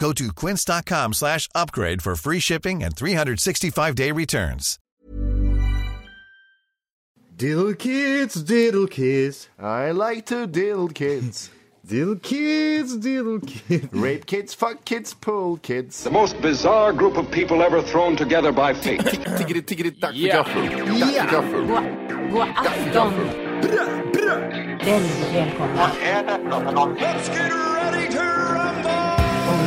Go to quince.com slash upgrade for free shipping and 365-day returns. Diddle kids, diddle kids, I like to diddle kids. diddle kids, diddle kids. Rape kids, fuck kids, pull kids. The most bizarre group of people ever thrown together by fate. Tiggeri, tiggeri, dack för Ja. gaffel. Dack för gaffel. God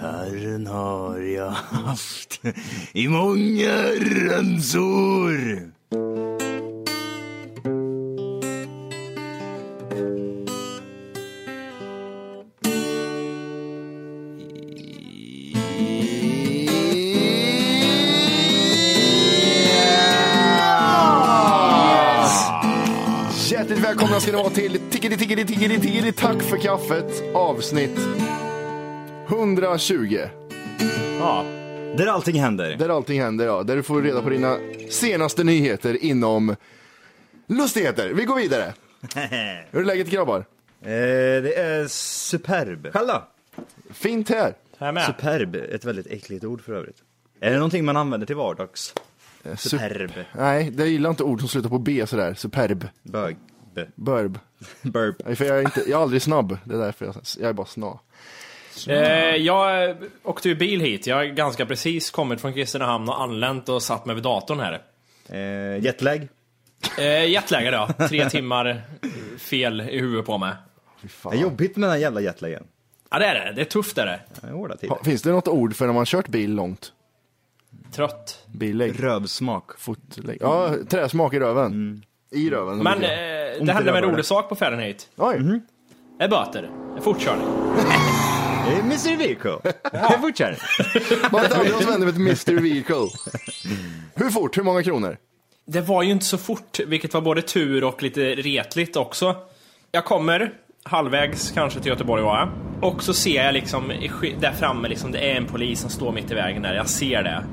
Gitarren har jag haft i många ramsor. Hjärtligt välkomna ska ni vara till Tiggeri, tiggeri, tiggeri, tiggeri, tack för kaffet. Avsnitt 120. Ja, där allting händer. Där allting händer, ja. Där du får reda på dina senaste nyheter inom lustigheter. Vi går vidare. Hur är läget grabbar? Eh, det är superb. Själv då? Fint här. Här med. Superb, ett väldigt äckligt ord för övrigt. Är det någonting man använder till vardags? Sup- Superb. Nej, jag gillar inte ord som slutar på B sådär. Superb. Bög. Burb. Nej, För jag, är inte, jag är aldrig snabb. Det är därför jag, jag är bara sna. Eh, jag åkte ju bil hit. Jag har ganska precis kommit från Kristinehamn och anlänt och satt mig vid datorn här. Eh, jetlag. Eh, jetlaggad ja. Tre timmar fel i huvudet på mig. Det är jobbigt med den här jävla jetlagen. Ja det är det. Det är tufft är det. Det är hårda tider. Ha, finns det något ord för när man kört bil långt? Trött. Billägg? Rövsmak. Fotlägg? Ja, träsmak i röven. I röven. Men det eh, det hände med en rolig sak på färden hit. Oj, Det är böter. Det är fortkörning. Eh, Mr Vico. Jag fortsätter. man vet aldrig vad som händer med ett Mr Vehicle. Hur fort? Hur många kronor? Det var ju inte så fort, vilket var både tur och lite retligt också. Jag kommer halvvägs kanske till Göteborg var jag. Och så ser jag liksom där framme liksom, det är en polis som står mitt i vägen där. Jag ser det.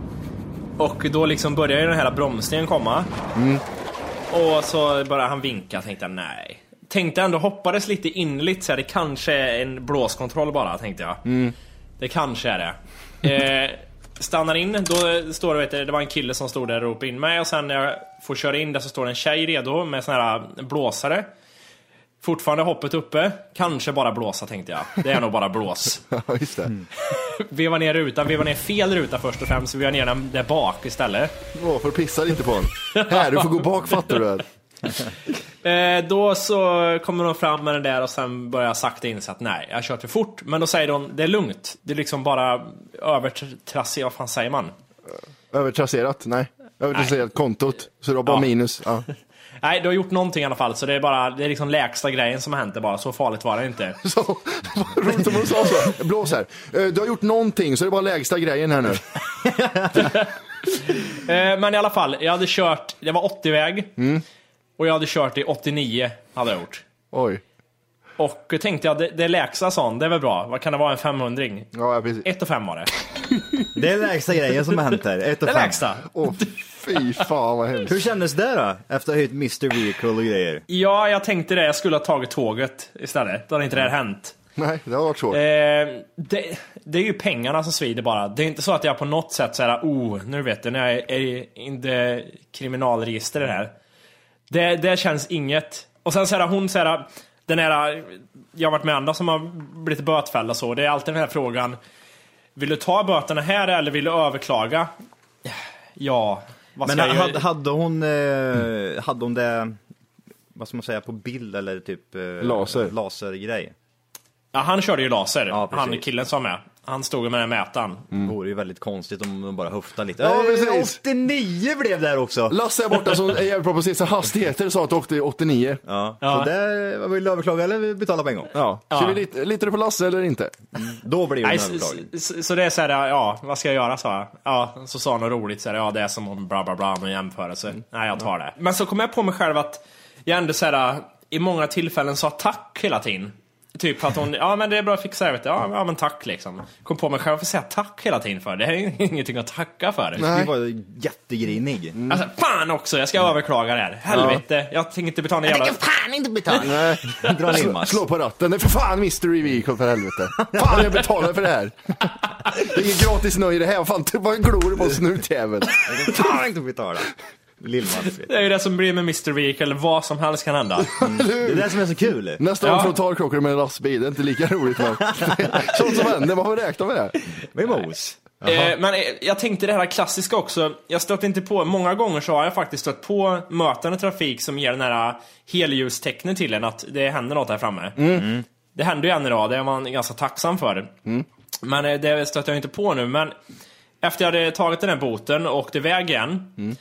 Och då liksom börjar ju den här bromsningen komma. Och så börjar han vinka, tänkte jag nej. Tänkte ändå, hoppades lite inligt så här, det kanske är en blåskontroll bara, tänkte jag. Det kanske är det. Eh, stannar in, då står det, vet du, det var en kille som stod där och ropade in mig och sen när jag får köra in där så står det en tjej redo med sån här blåsare. Fortfarande hoppet uppe, kanske bara blåsa tänkte jag. Det är nog bara blås. Ja, just det. Veva ner rutan, veva ner fel ruta först och främst, veva ner den där bak istället. Åh, för pissa lite på den. Här, du får gå bak fattar du. Eh, då så kommer de fram med den där och sen börjar jag sakta inse att nej, jag kört för fort. Men då säger de, det är lugnt. Det är liksom bara övertrassigt, vad fan säger man? Övertrasserat? Nej. Övertrasserat kontot. Så du har bara Ja. minus. Ja. Nej, du har gjort någonting i alla fall, så det är bara, det är liksom lägsta grejen som har hänt det bara. Så farligt var det inte. Så, roligt om hon sa så. Blås här. Eh, Du har gjort någonting så det är bara lägsta grejen här nu. Eh, men i alla fall, jag hade kört, det var 80-väg. Och jag hade kört i 89, hade jag gjort. Oj. Och tänkte jag, det, det lägsta sån, det är väl bra. Vad kan det vara, en 500 Ja, ja, precis. 1 och 5 var det. Det är lägsta grejen som har hänt här. Ett och Det fem. lägsta. Åh, fy fan vad hemskt. Hur kändes det då? Efter att ha höjt Mr Vehicle och grejer. Ja, jag tänkte det. Jag skulle ha tagit tåget istället. Då hade inte det här hänt. Nej, det har varit svårt. Eh, det, det är ju pengarna som svider bara. Det är inte så att jag på något sätt säger oh, nu vet du, när jag är in det kriminalregister det här. Det, det känns inget. Och sen säger hon säger den här, jag har varit med andra som har blivit bötfällda så. Det är alltid den här frågan. Vill du ta böterna här eller vill du överklaga? Ja, vad ska Men jag göra? hade, hade hon, eh, hade hon det, vad ska man säga, på bild eller typ eh, Laser. lasergrej? Ja, han körde ju laser. Ja, precis. han killen som är. Han stod med den här mätaren. Det vore ju väldigt konstigt om de bara höftar lite. Ja, precis. 89 blev det här också! Lasse är borta som är jävligt bra på att se hastigheter sa att du åkte 89. Ja, Ja. så det, vill du överklaga eller betala på en gång? Ja. Ja. Kör vi lite, litar du på Lasse eller inte? Då blir det en så, så, så det är såhär, ja, vad ska jag göra? sa jag. Ja, så sa han något roligt, så här, ja det är som om bla bla bla med jämförelse. Nej, jag tar det. Men så kom jag på mig själv att jag ändå såhär, i många tillfällen sa tack hela tiden. Typ att hon, ja men det är bra att fixa, jag du. Ja, ja men tack liksom. Kom på mig själv att säga tack hela tiden för. Det här är ingenting att tacka för. Du var jättegrinig. Alltså, fan också, jag ska överklaga det här. Helvete, jag tänker inte betala en jävla... fan inte betala. Nej. Dra in Slå, slå på ratten. Nej för fan Mystery Vehicle för helvete. Fan jag betalar för det här. Det är inget gratis nöje det här. Fan, vad glor du på snutjävel? Fan inte betala. Lill-Mats. Det är ju det som blir med Mr. Vehicle, vad som helst kan hända. Det är det som är så kul. Nästa Ja. gång frontalkrockar du med en lastbil. Det är inte lika roligt men. Sånt som händer, man får räkna med det. Med mos. Eh, men eh, jag tänkte det här klassiska också. Jag stötte inte på, många gånger så har jag faktiskt stött på mötande trafik som ger den här helljustecknet till en att det händer något här framme. Mm. Det händer ju än idag, det är man ganska tacksam för. Men eh, det stötte jag inte på nu. Men efter jag hade tagit den här boten och åkte iväg igen. Mm.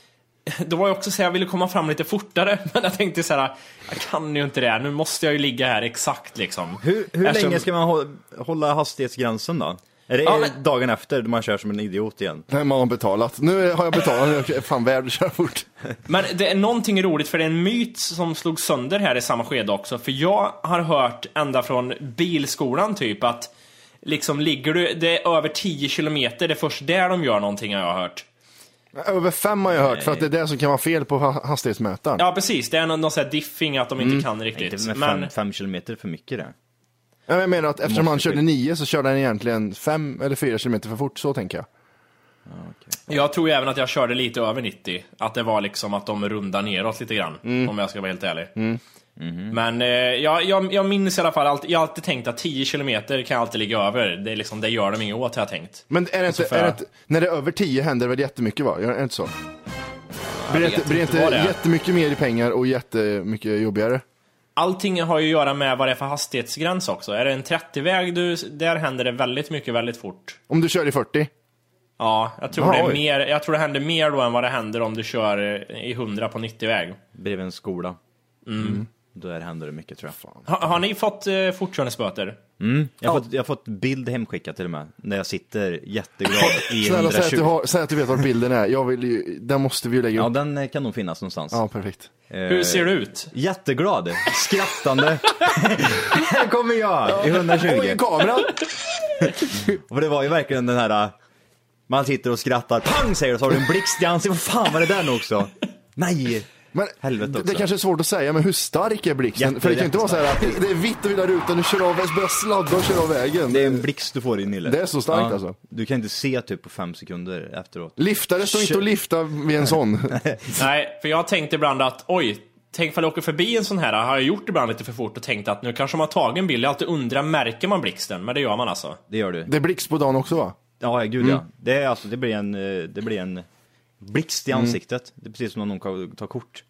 Då var jag också så här, jag ville komma fram lite fortare. Men jag tänkte så här, jag kan ju inte det. Nu måste jag ju ligga här exakt liksom. Hur, hur Eftersom- länge ska man hå- hålla hastighetsgränsen då? Är det Ja, men- dagen efter då man kör som en idiot igen? Nej, man har betalat. Nu har jag betalat, nu är fan värd att köra fort. Men det är någonting roligt, för det är en myt som slog sönder här i samma skede också. För jag har hört ända från bilskolan typ att liksom ligger du, det är över 10 kilometer, det är först där de gör någonting har jag hört. Över fem har jag hört, för att det är det som kan vara fel på ha- hastighetsmätaren. Ja precis, det är någon, någon sån här diffing att de inte kan riktigt. Inte med Men fem, fem kilometer för mycket det. Ja, Jag menar att eftersom han körde nio så körde han egentligen fem eller fyra kilometer för fort, så tänker jag. jag tror ju även att jag körde lite över 90. Att det var liksom att de rundar neråt lite grann, Mm. om jag ska vara helt ärlig. Men eh, jag, jag, jag minns i alla fall, alltid, jag har alltid tänkt att 10 kilometer kan jag alltid ligga över. Det, är liksom, det gör de inget åt har jag tänkt. Men är det inte, är det inte när det är över tio händer det väl jättemycket va? Är det inte så? Blir det inte, blir inte det jättemycket mer i pengar och jättemycket jobbigare? Allting har ju att göra med vad det är för hastighetsgräns också. Är det en 30-väg, du, där händer det väldigt mycket väldigt fort. Om du kör i 40? Ja, jag tror, Jaha, det är oj. mer, jag tror det händer mer då än vad det händer om du kör i 100 på 90-väg. Bredvid en skola. Mm. Där händer det mycket tror jag. Ha, har ni fått eh, fortkörningsböter? Mm. Jag, har fått, jag har fått bild hemskickad till och med. När jag sitter jätteglad i Snälla säg att, 120. du har, säg att du vet var bilden är. Jag vill ju, den måste vi ju lägga Ja, upp. den eh, kan nog finnas någonstans. Ja, perfekt. Hur ser du ut? Jätteglad, skrattande. Här kommer jag i 120. Oj, kameran! Och det var ju verkligen den här, äh, man sitter och skrattar, pang säger det, så har du en blixt i ansiktet, vad fan var det där nu också? Nej! Men Helvete det också. kanske är svårt att säga, men hur stark är blixten? Jätte- För det kan ju inte vara så här att det är vitt och vill ha rutan, du kör av, börjar sladda och kör av vägen. Det är en blixt du får i nyllet. Det är så starkt alltså. Du kan inte se typ på fem sekunder efteråt. Liftare står inte och lifta vid en sån. Nej, för jag tänkte ibland att oj, tänk ifall jag åker förbi en sån här, har jag gjort ibland lite för fort och tänkt att nu kanske man har tagit en bild. Jag har alltid undrat, märker man blixten? Men det gör man alltså. Det gör du. Det är blixt på dagen också va? Ja, gud ja. Det, är alltså, det, blir en, eh, det blir en blixt i Mm. ansiktet. Det är precis som när någon kan ta kort.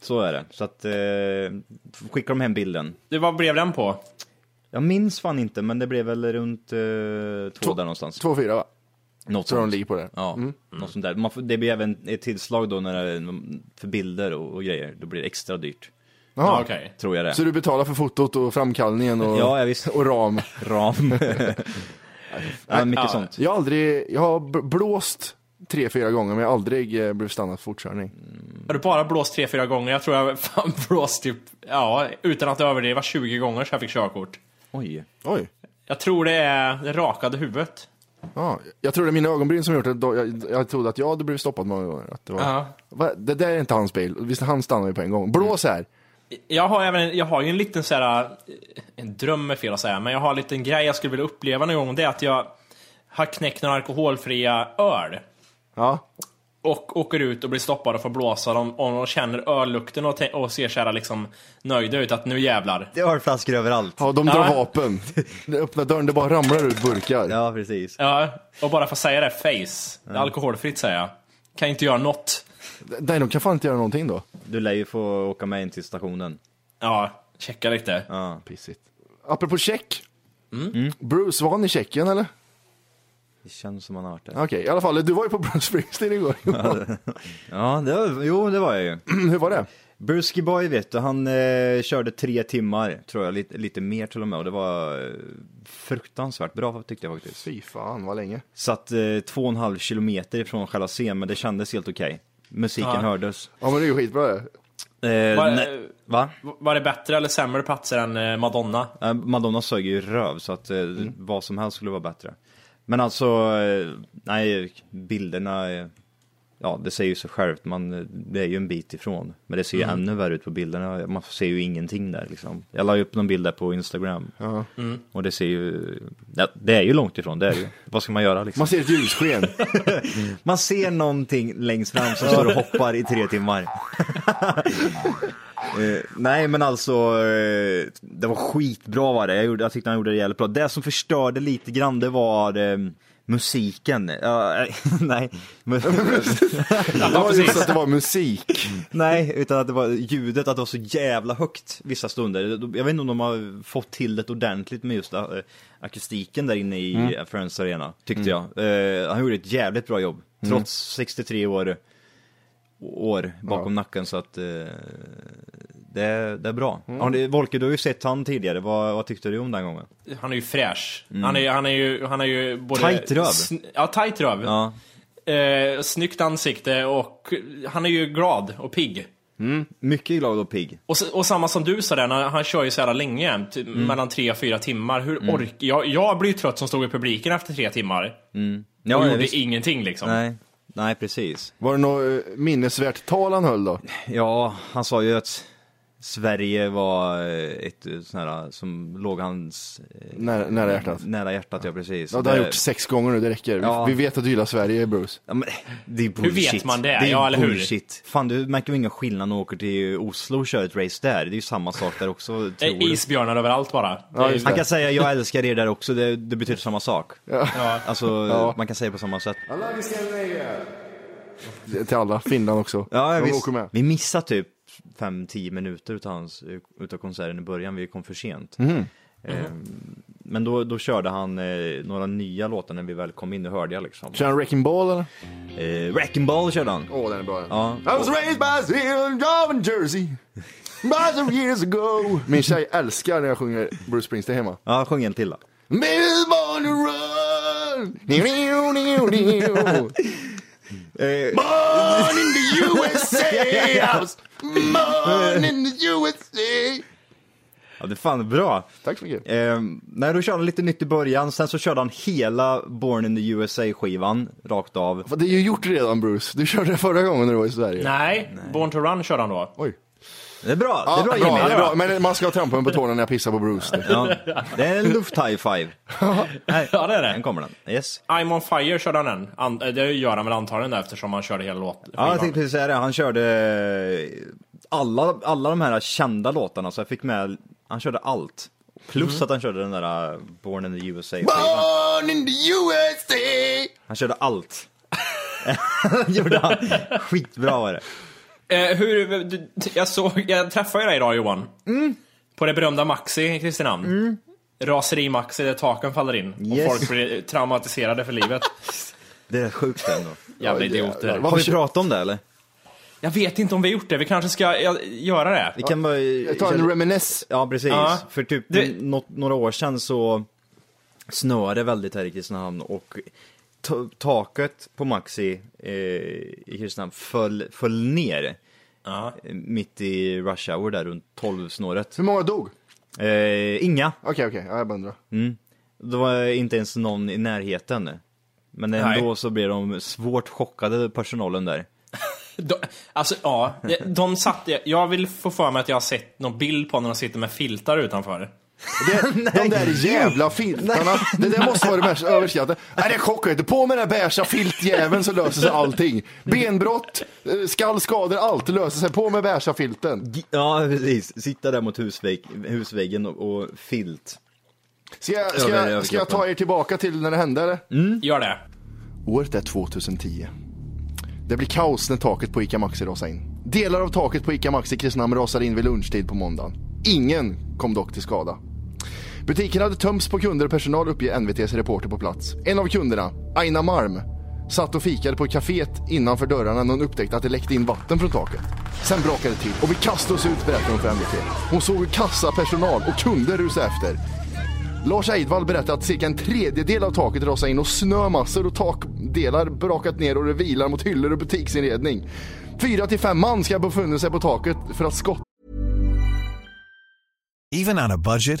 Så är det. Så att, eh, skickar de hem bilden. Du, vad blev den på? Jag minns fan inte, men det blev väl runt eh, två, där någonstans. Två fyra va? Något Tror de sånt. ligger på det. Ja, något sånt där. Man får, det blir även ett tillslag då när det är för bilder och, och grejer. Då blir det extra dyrt. Jaha. Ja, okej. Tror jag det. Så du betalar för fotot och framkallningen och, Ja, ja, visst. och ram? Ram. ja, mycket Ja. sånt. Jag har aldrig, jag har b- blåst tre, fyra gånger men jag har aldrig eh, blivit stannad för fortkörning. Har du bara blåst tre, fyra gånger? Jag tror jag fan blåst typ, ja, utan att överdriva, 20 gånger så jag fick körkort. Oj. Oj. Jag tror det är det rakade huvudet. Ja, jag tror det är mina ögonbryn som gjort det. Då- Jag, jag trodde att jag hade blivit stoppad många gånger. Att det, var, Ja. Va? det där är inte hans bil. Visst, han stannar ju på en gång. Blås här. Jag har, även, jag har ju en liten så här, eh, en dröm är fel att säga, men jag har en liten grej jag skulle vilja uppleva någon gång. Det är att jag har knäckt några alkoholfria öl. Ja. Och åker ut och blir stoppad och får blåsa dem och de känner öllukten och, och ser så här liksom nöjda ut att nu jävlar. Det har flaskor överallt. ja, de drar Ja. vapen. Det öppnar dörren, det bara ramlar ut burkar. Ja, precis. Ja, och bara få säga det, face. Det är alkoholfritt säger jag. Kan inte göra något. Nej, de kan fan inte göra någonting då. Du lär ju få åka med in till stationen. Ja, checka lite. Ja. Pissigt. Apropå Tjeck. Mm. Bruce, var han i Tjeckien eller? Det känns som man har hört det. Okej, i alla fall, du var ju på Bruce Springsteen igår. Ja, det var, jo det var jag ju. Hur var det? Brusky Boy vet du, han eh, körde tre timmar, tror jag, lite, lite mer till och med. Och det var eh, fruktansvärt bra tyckte jag faktiskt. Fy fan, vad länge. Satt eh, två och en halv kilometer ifrån själva scenen, men det kändes helt okej. Musiken Ja. hördes. Ja, men det är ju skitbra det. Eh, Var, nej, va? var det bättre eller sämre platser än eh, Madonna? Eh, Madonna sög ju röv, så att eh, Mm. vad som helst skulle vara bättre. Men alltså, eh, nej, bilderna, eh, ja det säger ju sig självt, man, eh, det är ju en bit ifrån. Men det ser ju Mm. ännu värre ut på bilderna, man ser ju ingenting där liksom. Jag la upp någon bild där på Instagram. Ja. Och det ser ju, ja, det är ju långt ifrån, det är ju. Vad ska man göra liksom? Man ser ett ljussken. Man ser någonting längst fram som står och hoppar i tre timmar. Eh, nej men alltså, eh, det var skitbra var det. Jag, gjorde, jag tyckte han gjorde det jävligt bra. Det som förstörde lite grann det var eh, musiken. Ja, nej. Men- Det var just att det var musik. nej, utan att det var ljudet, att det var så jävla högt vissa stunder. Jag vet inte om de har fått till det ordentligt med just eh, akustiken där inne i mm. Friends Arena, tyckte jag. Eh, han gjorde ett jävligt bra jobb, trots 63 år år bakom nacken så att eh, det, är- det är bra. Har ni, Volker, du har ju sett han tidigare, vad, vad tyckte du om den gången? Han är ju fräsch. Han, är, han är ju, han är ju både... Tight röv. Ja, tight röv. Ja, Eh, snyggt ansikte och han är ju glad och pigg. mycket glad och pigg. Och, och samma som du sa där, när han kör ju så här länge, ty- mellan tre och fyra timmar. Hur ork... Jag, jag blir ju trött som stod i publiken efter tre timmar. Ja, och ja, gjorde visst. ingenting liksom. Nej, nej precis. Var det något eh, minnesvärt tal han höll då? Ja, han sa ju att Sverige var eh, ett eh, sånt här som låg hans eh, Nära, nära hjärtat. nära hjärtat, ja precis. Ja, det har jag gjort sex gånger nu, det räcker. Ja. Vi, vi vet att du gillar Sverige, Bruce. Ja, men, det är bullshit. vet man det? Det är Ja, eller hur? bullshit. Fan, du märker väl ingen skillnad när du åker till Oslo och kör ett race där? Det är ju samma sak där också, Eh, tror. Isbjörnar överallt bara. Ja, Han kan säga jag älskar er där också, det, det betyder samma sak. Ja. Alltså, Ja. man kan säga på samma sätt. Det är Till alla, Finland också. Ja, vi, vi missade typ 5-10 minuter utav, hans, utav konserten i början, vi kom för sent. Mhm. Ehm, men då, då körde han eh, några nya låtar när vi väl kom in, nu hörde jag liksom. Kör han Wrecking Ball eller? Eh, Wrecking Ball körde han. Åh, den är bra. Ja. I was raised by Job and Jersey. By years ago. Min tjej älskar när jag sjunger Bruce Springsteen hemma. Ja, sjung en till då. Baby's born to run. Born in the USA. I was born in the USA. ja, det är fan bra. Tack så mycket. Eh, nej, då körde han lite nytt i början, sen så körde han hela Born in the USA-skivan rakt av. För Det är ju gjort redan Bruce. Du körde det förra gången när du var i Sverige. Nej, Born to Run körde han då. Oj. Det är bra, det är bra bra, Jimmy. det är bra. Men man ska trampa mig på tårna när jag pissar på Bruce. Ja, det är en luft-high five. Ja, det är Den det. kommer den. Yes. I'm on fire körde han den. An- eh, det gör han väl antagligen där, eftersom han körde hela låten. Ja, jag tänkte precis säga det. Han körde alla, alla de här kända låtarna, så jag fick med, han körde allt. Plus att han körde den där uh, Born in the USA skivan. Born in the USA. Han körde allt. gjorde han. Skitbra var det. Eh, hur, du, jag, såg, jag träffade dig idag Johan. På det berömda Maxi i Kristinehamn. Raseri-Maxi där taken faller in. Yes. Och folk blir traumatiserade för livet. Det är sjukt ändå. Jävla Ja, idioter. Har vi pratat om det eller? Jag vet inte om vi har gjort det, vi kanske ska ja, göra det. Vi kan bara... Ta en reminisce. Ja, precis. Ja. För typ Det- nå- några år sedan så snöade det väldigt här i Kristinehamn och taket på Maxi eh, i Kristinehamn föll, föll ner. Ja. eh, Mitt i rush hour där runt 12-snåret. Hur många dog? Eh, inga. Okej, okej, ja, jag bara undrar. Det var inte ens någon i närheten. Men ändå Nej. så blev de svårt chockade, personalen där. De, alltså ja, de, de satt, jag vill få för mig att jag har sett någon bild på när de sitter med filtar utanför. Det, de där jävla filtarna, det där måste vara det mest överskattade. Nej, det är chockande. På med den där beiga filtjäveln så löser sig allting. Benbrott, eh, skallskador, allt löser sig. På med beiga filten. Ja, precis. Sitta där mot husvägg, husväggen och, och filt. Ska jag, ska, jag, ska jag ta er tillbaka till när det hände eller? Gör det. Året är 2010. Det blir kaos när taket på ICA Maxi rasar in. Delar av taket på ICA Maxi i Kristinehamn rasar in vid lunchtid på måndagen. Ingen kom dock till skada. Butiken hade tömts på kunder och personal uppger NVTs reporter på plats. En av kunderna, Aina Malm, satt och fikade på kaféet innanför dörrarna när hon upptäckte att det läckte in vatten från taket. Sen brakade det till och vi kastade oss ut berättar hon för NVT. Hon såg hur kassapersonal och kunder rusade efter. Lars Eidvall berättar att cirka en tredjedel av taket rasade in och snömassor och takdelar brakat ner och det vilar mot hyllor och butiksinredning. Fyra till fem man ska ha befunnit sig på taket för att skotta Even on a budget,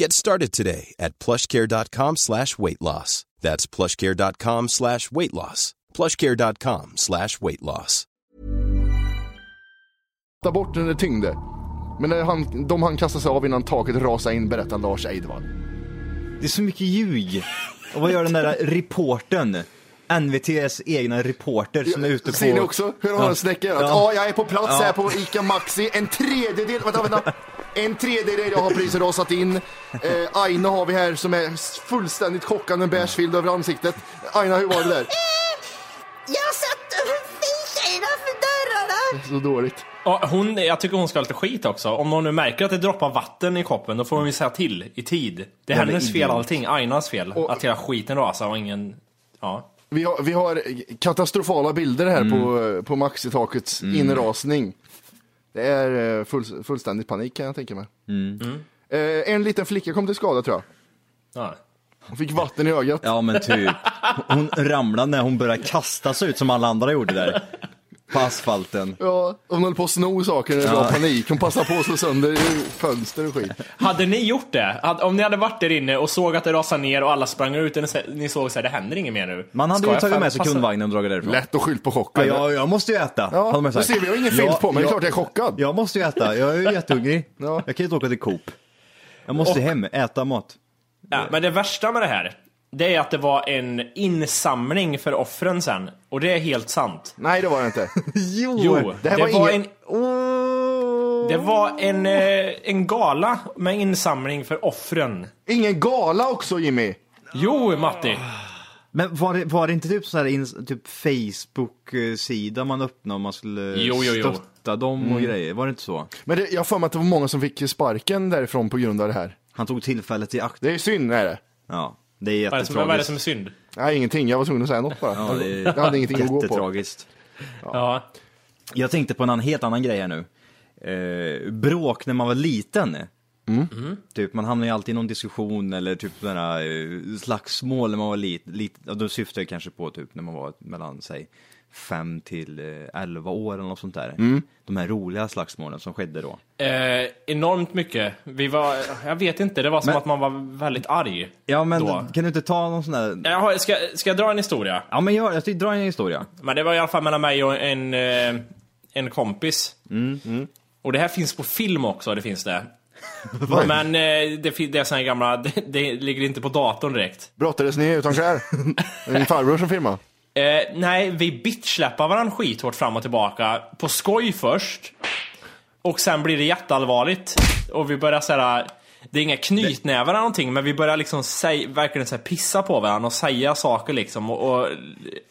Get started today at plushcare.com slash weight loss. That's plushcare.com slash weight loss. plushcare.com slash weight loss. bort när det tyngde. Men när han, de han kastade sig av innan taket rasade in berättar Lars Eidvall. Det är så mycket ljug. Och vad gör den där reporten? NVTs egna reporter som är ute på... Ser ni också hur han snäcker? Att Ja. ja. jag är på plats Ja. här på ICA Maxi. En tredjedel, vänta, vänta. En tredjedel har precis rasat in. Eh, Aina har vi här som är fullständigt chockad med bärsfild över ansiktet. Aina, hur var det där? Jag satt och fikade innanför dörrarna. Så dåligt. Ja, hon, jag tycker hon ska ha lite skit också. Om någon nu märker att det droppar vatten i koppen, då får hon ju säga till i tid. Det är Jävla hennes fel allting, Ainas fel. Och- att hela skiten rasar och ingen... Ja. Vi har, vi har katastrofala bilder här på, på Maxi-takets inrasning. Det är eh, full, fullständig panik kan jag tänka mig. Eh, en liten flicka kom till skada tror jag. ja. Hon fick vatten i ögat. Ja men typ. Hon ramlade när hon började kasta sig ut som alla andra gjorde där. På asfalten. Ja, hon höll på att sno saker när det var panik. Hon passade på att slå sönder fönster och skit. Hade ni gjort det? Om ni hade varit där inne och såg att det rasade ner och alla sprang ut och ni- såg så här, det händer inget mer nu. Man hade Ska ju tagit med sig passa- kundvagnen och dragit därifrån. Lätt att skylla på Ja, chocken. jag, jag måste ju äta. Ja, man du ser, vi har ingen filt på mig, det är klart jag är chockad. Jag måste ju äta, jag är ju jättehungrig. Ja. Jag kan ju inte åka till Coop. Jag måste hem, äta mat. Ja, men det värsta med det här, det är att det var en insamling för offren sen. Och det är helt sant. Nej, det var det inte. Jo, det det, här var, var en... Det var en, eh, en gala med insamling för offren. Ingen gala också Jimmy. Jo, Matti. Men var det, var det inte typ så här in, typ Facebook-sida man öppnade om man skulle Jo, jo, jo. stötta dem och grejer? Var det inte så? Men det, jag har för mig att det var många som fick sparken därifrån på grund av det här. Han tog tillfället i akt. Det är synd är det. Ja, det är jättetragiskt. Vad är det som är synd? Nej, ingenting. Jag var tvungen att säga något bara. Ja, det är... Jag hade ingenting att gå på. Ja. ja. Jag tänkte på en helt annan grej här nu. Eh, bråk när man var liten. Mm. Mm. Typ, man hamnar ju alltid i någon diskussion eller typ sådana eh, slagsmål när man var liten. Lit, då syftar jag kanske på typ när man var mellan sig 5 till eh, 11 år eller något sånt där. Mm. De här roliga slagsmålen som skedde då. Eh, enormt mycket. Vi var, jag vet inte, det var som men, att man var väldigt arg. Ja men då. kan du inte ta någon sån där? Jaha, ska, ska jag dra en historia? Ja men gör det, dra en historia. Men det var i alla fall mellan mig och en, eh, en kompis. Mm, mm. Och det här finns på film också, det finns det. Men eh, det, det är såna gamla, det, det, ligger inte på datorn direkt. Brottades ni utan skär? Det är min farbror som filmade. Eh, nej, vi bitchsläppar varandra skithårt fram och tillbaka. På skoj först. Och sen blir det jätteallvarligt. Och vi börjar såhär, det är inga knytnävar eller någonting, men vi börjar liksom säg, verkligen så här pissa på varandra och säga saker liksom. Och, och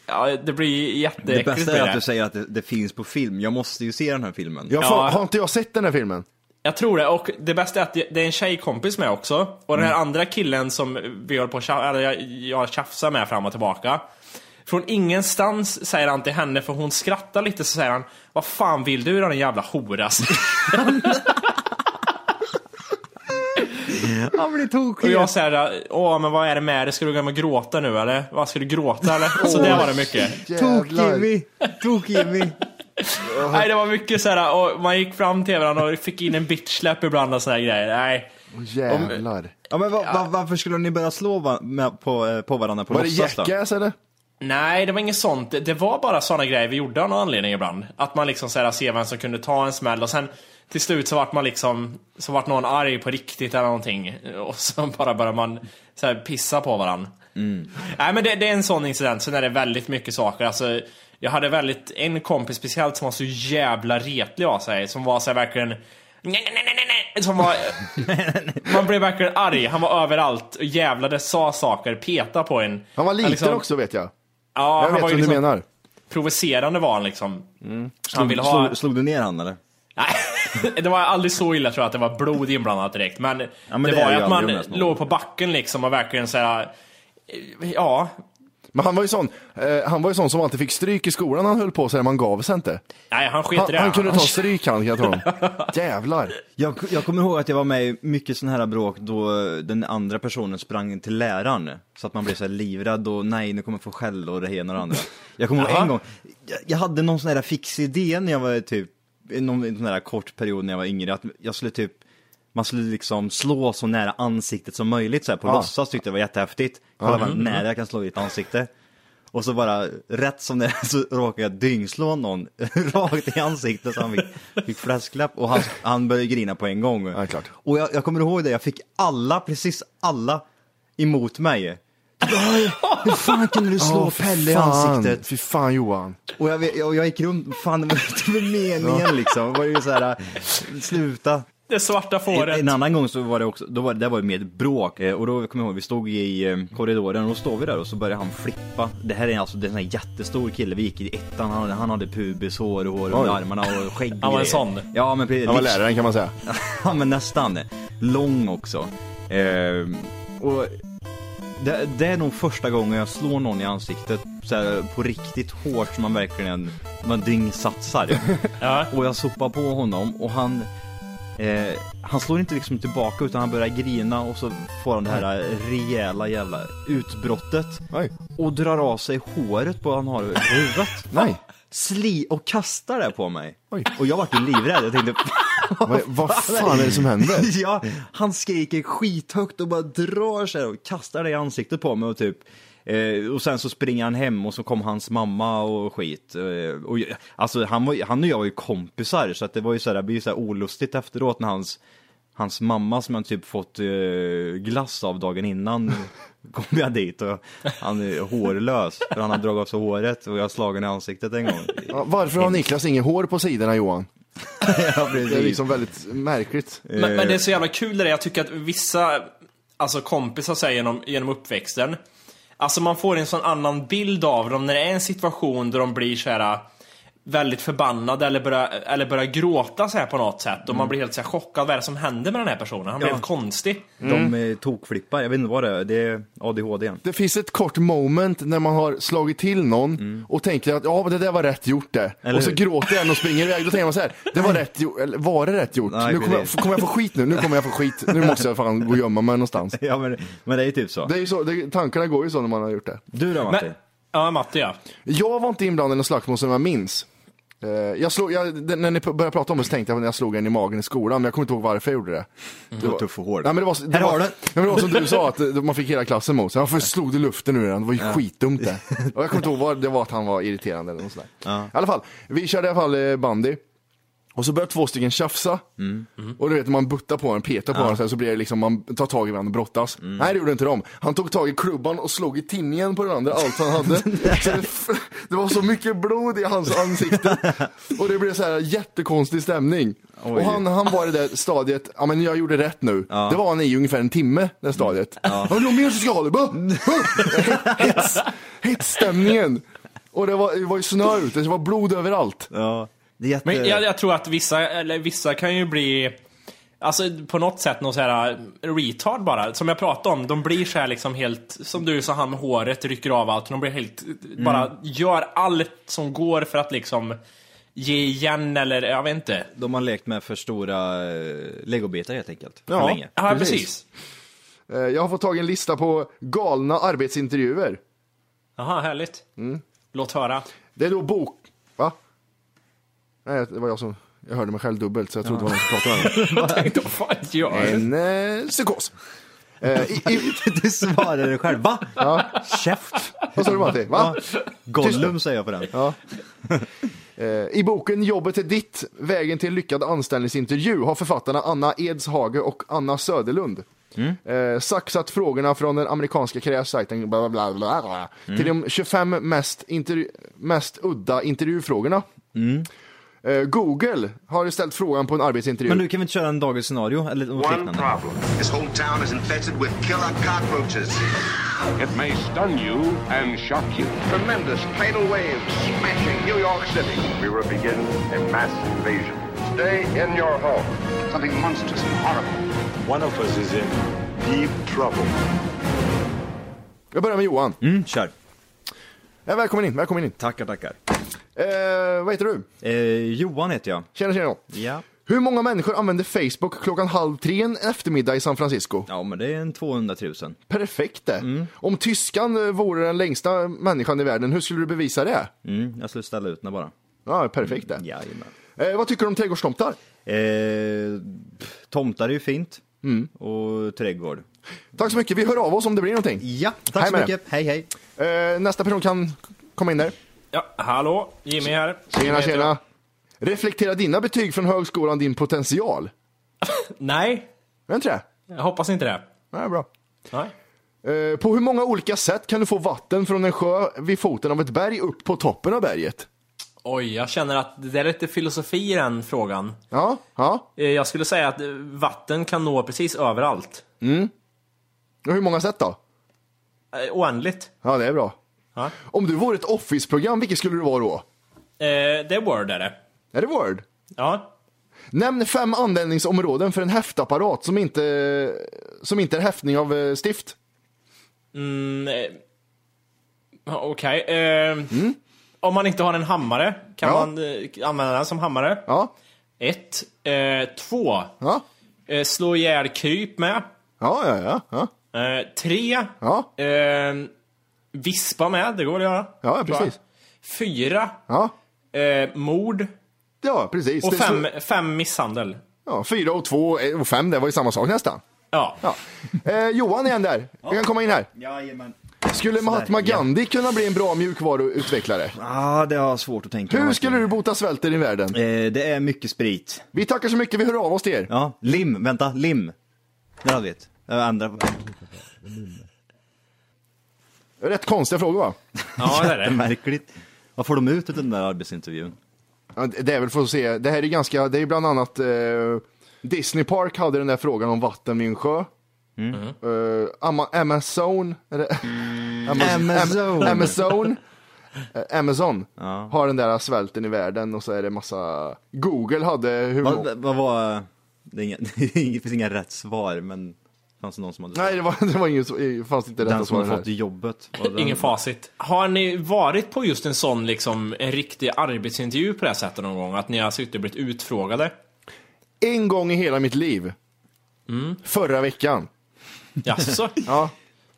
ja, det blir Det jätteäckligt. bästa blir är det. att du säger att det, det finns på film. Jag måste ju se den här filmen. Jag Ja. får, har inte jag sett den här filmen? Jag tror det, och det bästa är att det det är en tjejkompis med också. Och den här Mm. andra killen som vi håller på att tja- eller jag, jag tjafsar med fram och tillbaka. Från ingenstans säger han till henne, för hon skrattar lite, så säger han Vad fan vill du då din jävla hora? Han blir och tokig. jag säger Åh men vad är det med dig? Ska du gå hem och gråta nu eller? Vad ska du gråta eller? Så det var det mycket. Tok-Jimmy! Tok-Jimmy! Nej det var mycket såhär, och man gick fram till varandra och fick in en bitchsläpp ibland och sådana grejer. Nej. Jävlar. Ja, men va, va, varför skulle ni börja slå va, med, på, eh, på varandra på Var det låtsas då? jackass eller? Nej, det var inget sånt. Det, var bara såna grejer vi gjorde av någon anledning ibland. Att man liksom såhär, ser vem som kunde ta en smäll och sen till slut så vart man liksom, så vart någon arg på riktigt eller någonting. Och så bara började man så här, pissa på varandra. Nej men det, det är en sån incident, sen är det väldigt mycket saker. Alltså, jag hade väldigt, en kompis speciellt som var så jävla retlig av sig, som var så här verkligen nej, nej, nej, nej. Som var, man blev verkligen arg, han var överallt, och jävlade, sa saker, peta på en. Han var liten liksom- också vet jag. Ja, Jag han vet vad ju du liksom, menar. provocerande var han liksom. Han Slog, ville ha... slog, slog du ner han eller? Nej, det var aldrig så illa tror jag att det var blod inblandat direkt. Men, men det, det var ju att man låg på backen liksom och verkligen såhär... Ja, Men han var ju sån, eh, han var ju sån som alltid fick stryk i skolan han höll på så här, man gav sig inte. nej han sket Han, i det. han kunde ta stryk han, kan jag tro. Jävlar. Jag, jag kommer ihåg att jag var med i mycket sådana här bråk då den andra personen sprang till läraren. Så att man blev så här livrädd och nej, nu kommer jag få skäll och det ena och det andra. Jag kommer ihåg en gång, jag, jag hade någon sån här fix idé när jag var typ, någon sån här kort period när jag var yngre, att jag skulle typ man skulle liksom slå så nära ansiktet som möjligt så här, på Ja. låtsas tyckte jag var jättehäftigt. Kolla vad nära jag kan slå i ett ansikte. Och så bara, rätt som det är så råkade jag dyngslå någon rakt i ansiktet så han fick, fick fläskläpp och han, han började grina på en gång. Ja, klart. Och jag, jag kommer ihåg det, jag fick alla, precis alla emot mig. Hur fan kunde du slå fy Pelle i ansiktet? Fy fan Johan. Och jag, och jag gick runt, fan det var inte meningen liksom. Det var ju så här, sluta. Det svarta En, fåret. en annan gång så var det också, då var det, var ju med bråk eh, och då kommer jag ihåg, vi stod i eh, korridoren och då står vi där och så börjar han flippa. Det här är alltså, det är en sån här jättestor kille, vi gick i ettan, han, han hade pubishår och hår under armarna och skägg Han var en sån. Ja men precis. Han var läraren kan man säga. Ja men nästan. Lång också. Ehm, och det, det är nog första gången jag slår någon i ansiktet så här, på riktigt hårt som man verkligen, man dyngsatsar. Ja. Och jag sopar på honom och han eh, Han slår inte liksom tillbaka utan han börjar grina och så får han det här rejäla jävla utbrottet Oj. Och drar av sig håret på han har över huvudet Nej. Sli och kastar det på mig Oj. Och jag vart ju livrädd, jag tänkte Vad, vad fan är det som händer? ja, han skriker skithögt och bara drar sig och kastar det i ansiktet på mig och typ eh, och sen så springer han hem och så kom hans mamma och skit. Eh, och, alltså han, var, han och jag var ju kompisar så att det var ju så här, det blev ju så här olustigt efteråt när hans, hans mamma som han typ fått eh, glass av dagen innan kom jag dit och han är hårlös för han har dragit av sig håret och jag har slagen i ansiktet en gång. Ja, varför har Niklas inget hår på sidorna Johan? Ja, Det är liksom väldigt märkligt. Men, men det är så jävla kul det där. Jag tycker att vissa alltså kompisar säger genom, genom uppväxten, alltså man får en sån annan bild av dem när det är en situation där de blir så här väldigt förbannade eller börjar, eller börjar gråta så här på något sätt och man blir helt så här chockad. Vad är det som händer med den här personen? Han blir Ja. helt konstig. De eh, tokflippar, jag vet inte vad det är, det är ADHD. Det finns ett kort moment när man har slagit till någon och tänker att ja, men det där var rätt gjort det. Eller och så hur? gråter en och springer iväg. Då tänker man så här, det var rätt gjort, eller var det rätt gjort? Nej, nu kommer jag, precis. kommer jag få skit nu? Nu kommer jag få skit. Nu måste jag fan gå och gömma mig någonstans. Ja men, men det är ju typ så. Det är ju så, det, tankarna går ju så när man har gjort det. Du då Matti? Men, ja, Matte ja. Jag var inte inblandad i något slagsmål som jag minns. Eh, Jag slog, jag, när ni började prata om det så tänkte jag när jag slog en i magen i skolan, men jag kommer inte ihåg varför jag gjorde det. Du var tuff och hård. Nej, men det var, det Här var, har du. Nej, men det var som du sa, att man fick hela klassen mot sig. Varför slog du luften ur den? Det var ju skitdumt det. Och jag kommer inte ihåg vad det var att han var irriterande eller något sånt där. Ja. I alla fall, vi körde i alla fall eh, bandy. Och så börjar två stycken tjafsa. Mm. Och du vet man buttar på den, petar på så, här, så blir det liksom, man tar tag i varandra och brottas. Mm. Nej det gjorde inte de. Han tog tag i klubban och slog i tinningen på den andra, allt han hade. det, det var så mycket blod i hans ansikte. Och det blev så här jättekonstig stämning. Oj. Och han, han var i det där stadiet, ja men jag gjorde rätt nu. Ja. Det var han i ungefär en timme, det stadiet. Ja. Har du mer så ska ha det? Hets, hetsstämningen. Och det var, det var ju snö ute, det var blod överallt. Ja, jätte... Men jag, jag tror att vissa, eller vissa kan ju bli, alltså på något sätt någon så här uh, retard bara. Som jag pratade om, de blir så här liksom helt, som du sa han med håret, rycker av allt. De blir helt, bara gör allt som går för att liksom ge igen eller jag vet inte. De har lekt med för stora eh, legobitar helt enkelt. För Ja. länge. Ja, Precis. precis. Eh, Jag har fått tag i en lista på galna arbetsintervjuer. Jaha, härligt. Låt höra. Det är då bok... Va? Nej, det var jag som... Jag hörde mig själv dubbelt så jag trodde det var någon som pratade med mig. Jag tänkte, vad fan gör du? En eh, psykos. Eh, i, i, Du svarade dig själv. Va? Käft! vad sa du Matti? Va? Gollum säger jag på den. Ja. Eh, I boken Jobbet är ditt, vägen till lyckad anställningsintervju har författarna Anna Edshage och Anna Söderlund eh, saxat frågorna från den amerikanska karriärsajten bla, bla, bla, bla, till de 25 mest, intervju- mest udda intervjufrågorna. Eh, Google har ställt frågan på en arbetsintervju. Men du kan vi inte köra en dagens scenario eller något One liknande? problem. This whole town is infested with killer cockroaches. It may stun you and shock you. Tremendous tidal waves smashing New York City. We will begin a mass invasion. Stay in your home. Something monstrous and horrible. One of us is in deep trouble. Jag börjar med Johan. Mm, kör. Eh, välkommen in, välkommen in. Tackar, tackar. Eh, vad heter du? Eh, Johan heter jag. Tjena, tjena. Ja. Hur många människor använder Facebook klockan halv tre en eftermiddag i San Francisco? Ja, men det är en 200 000. Perfekt det. Mm. Om tyskan eh, vore den längsta människan i världen, hur skulle du bevisa det? Mm, jag skulle ställa ut den bara. Ja, perfekt det. Jajamän. Eh, vad tycker du om trädgårdstomtar? Eh, tomtar är ju fint. Mm. Och trädgård. Tack så mycket, vi hör av oss om det blir någonting. Ja, tack Hej så mycket. Hej, hej. Eh, nästa person kan komma in där. Ja, hallå, Jimmy här. Tjena, tjena. Reflektera dina betyg från högskolan din potential? Nej, Är det inte det? jag hoppas inte det. Nej, bra. Nej. Eh, på hur många olika sätt kan du få vatten från en sjö vid foten av ett berg upp på toppen av berget? Oj, jag känner att det är lite filosofi i den frågan. Ja, ja. Eh, Jag skulle säga att vatten kan nå precis överallt. Hur många sätt då? Eh, Oändligt. Ja, det är bra. Ja. Om du vore ett Office-program, vilket skulle du vara då? Eh, det är Word är det. Är det Word? Ja. Nämn fem användningsområden för en häftapparat som inte, som inte är häftning av eh, stift. Mm, eh, Okej. Eh, Om man inte har en hammare, kan Ja. man eh, använda den som hammare? Ja, Ett. Två. ja, slå ihjäl kryp med. ja, ja, ja, ja, Eh, tre. ja, Eh, vispa med, det går att göra. ja precis. Fyra. Ja, Eh, mord. ja precis. Och Det fem, fem misshandel. Ja, fyra och två eh, och fem, det var ju samma sak nästan. Ja. Ja. Eh, Johan igen där, du kan komma in här. Jajamän. Skulle Mahatma ja. Gandhi kunna bli en bra mjukvaruutvecklare? Ja, det har jag svårt att tänka mig. Hur skulle du bota svälten i världen? Eh, det är mycket sprit. Vi tackar så mycket, vi hör av oss till er. Ja, lim. Vänta, lim. Där hade vi ett. Andra. Rätt konstiga frågor va? Ja, det är det. Märkligt. Vad får de ut av den där arbetsintervjun? Ja, det är väl för att se, det här är ganska, det är bland annat eh, Disney Park hade den där frågan om vatten vid en sjö. Eh, Ama- Amazon, är det? Amazon. Amazon. Am- Amazon. Eh, Amazon har den där svälten i världen och så är det massa, Google hade hur Vad, vad var... Det, är inga, det finns inga rätt svar, men fanns det någon som hade Nej, det var, det var inget, så- fanns inte rätta Den som här. fått jobbet. den- Ingen facit. Har ni varit på just en sån liksom, en riktig arbetsintervju på det här sättet någon gång? Att ni har suttit och blivit utfrågade? En gång i hela mitt liv. Förra veckan. Jaså? Ja.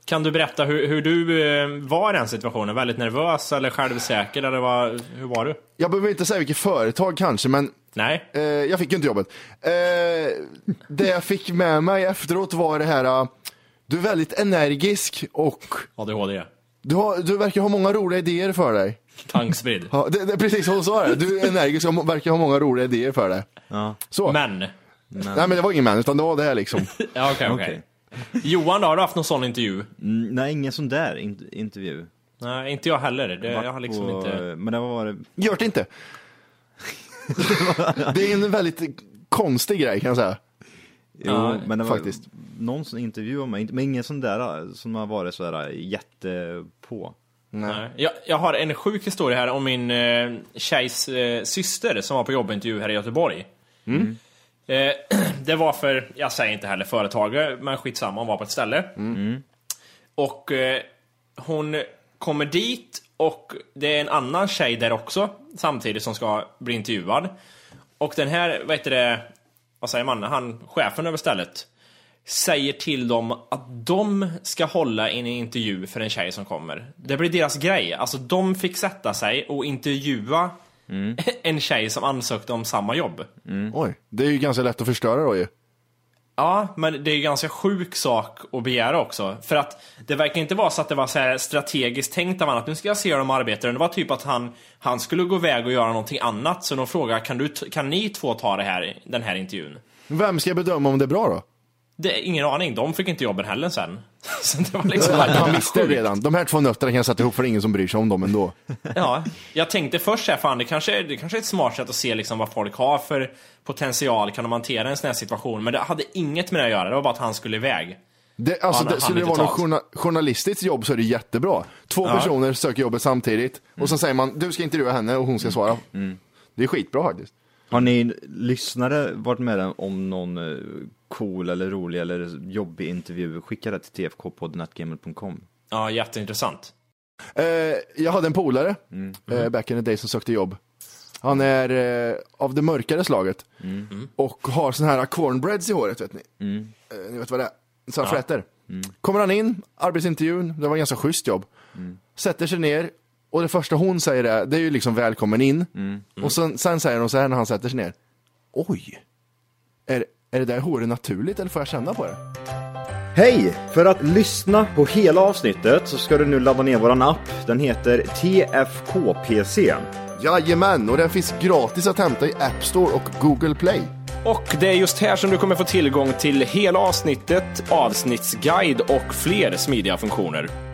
Kan du berätta hur, hur du eh, var i den situationen? Väldigt nervös eller självsäker? Eller vad, hur var du? Jag behöver inte säga vilket företag kanske, men Nej? Eh, jag fick ju inte jobbet. Eh, det jag fick med mig efteråt var det här, eh, du är väldigt energisk och ADHD? du, har, du verkar ha många roliga idéer för dig. Tankspridd. Ja, det, det precis som hon sa det. Du är energisk och verkar ha många roliga idéer för det. Ja. Så. Men. Nej men det var ingen män, utan det var det här liksom. Ja, okej, okej. Johan, då, har du haft någon sån intervju? Mm, nej, ingen sån där in- intervju. Nej, inte jag heller. Det, jag har liksom på- inte... Men det var... Gör det inte. det är en väldigt konstig grej kan jag säga. Jo, Ja, men det var faktiskt. någon som intervjuade mig, men ingen sån där som har varit sådär jätte på. Nej. Jag, jag har en sjuk historia här om min eh, tjejs eh, syster som var på jobbintervju här i Göteborg. Mm. Eh, det var för, jag säger inte heller företaget, men skitsamma, hon var på ett ställe. Mm. Och eh, hon kommer dit och det är en annan tjej där också samtidigt som ska bli intervjuad. Och den här, vad heter det, vad säger man, han, chefen över stället säger till dem att de ska hålla en intervju för en tjej som kommer. Det blir deras grej. Alltså de fick sätta sig och intervjua en tjej som ansökte om samma jobb. Oj, det är ju ganska lätt att förstöra då ju. Ja, men det är ju ganska sjuk sak att begära också. För att det verkar inte vara så att det var så här strategiskt tänkt av honom att nu ska jag se hur de arbetar. Det var typ att han, han skulle gå iväg och göra någonting annat. Så de frågade, kan, du, kan ni två ta det här, den här intervjun? Vem ska bedöma om det är bra då? Det är ingen aning, de fick inte jobben heller sen. Så det var liksom Han visste det redan. De här två nötterna kan jag sätta ihop för det är ingen som bryr sig om dem ändå. Ja, jag tänkte först här, fan det kanske, det kanske är ett smart sätt att se liksom vad folk har för potential, kan de hantera en sån här situation? Men det hade inget med det att göra, det var bara att han skulle iväg. Det, alltså, Han- det, skulle det vara något journa- journalistiskt jobb så är det jättebra. Två Ja. personer söker jobbet samtidigt och så säger man du ska intervjua henne och hon ska svara. Det är skitbra faktiskt. Har ni lyssnare varit med om någon eh, cool eller rolig eller jobbig intervju? Skicka det till tfkpodden.gmail.com. Ja, jätteintressant. Eh, jag hade en polare eh, back in the day som sökte jobb. Han är eh, av det mörkare slaget och har sån här cornbreads i håret vet ni. Eh, ni vet vad det är? Sådana Ja. flätor. Kommer han in, arbetsintervjun, det var en ganska schysst jobb. Sätter sig ner och det första hon säger är, det är ju liksom välkommen in. Och sen, sen säger hon så här när han sätter sig ner. Oj, är, är det där håret naturligt eller får jag känna på det? Hej! För att lyssna på hela avsnittet så ska du nu ladda ner våran app. Den heter TFKPC. Jajamän, och den finns gratis att hämta i App Store och Google Play. Och det är just här som du kommer få tillgång till hela avsnittet, avsnittsguide och fler smidiga funktioner.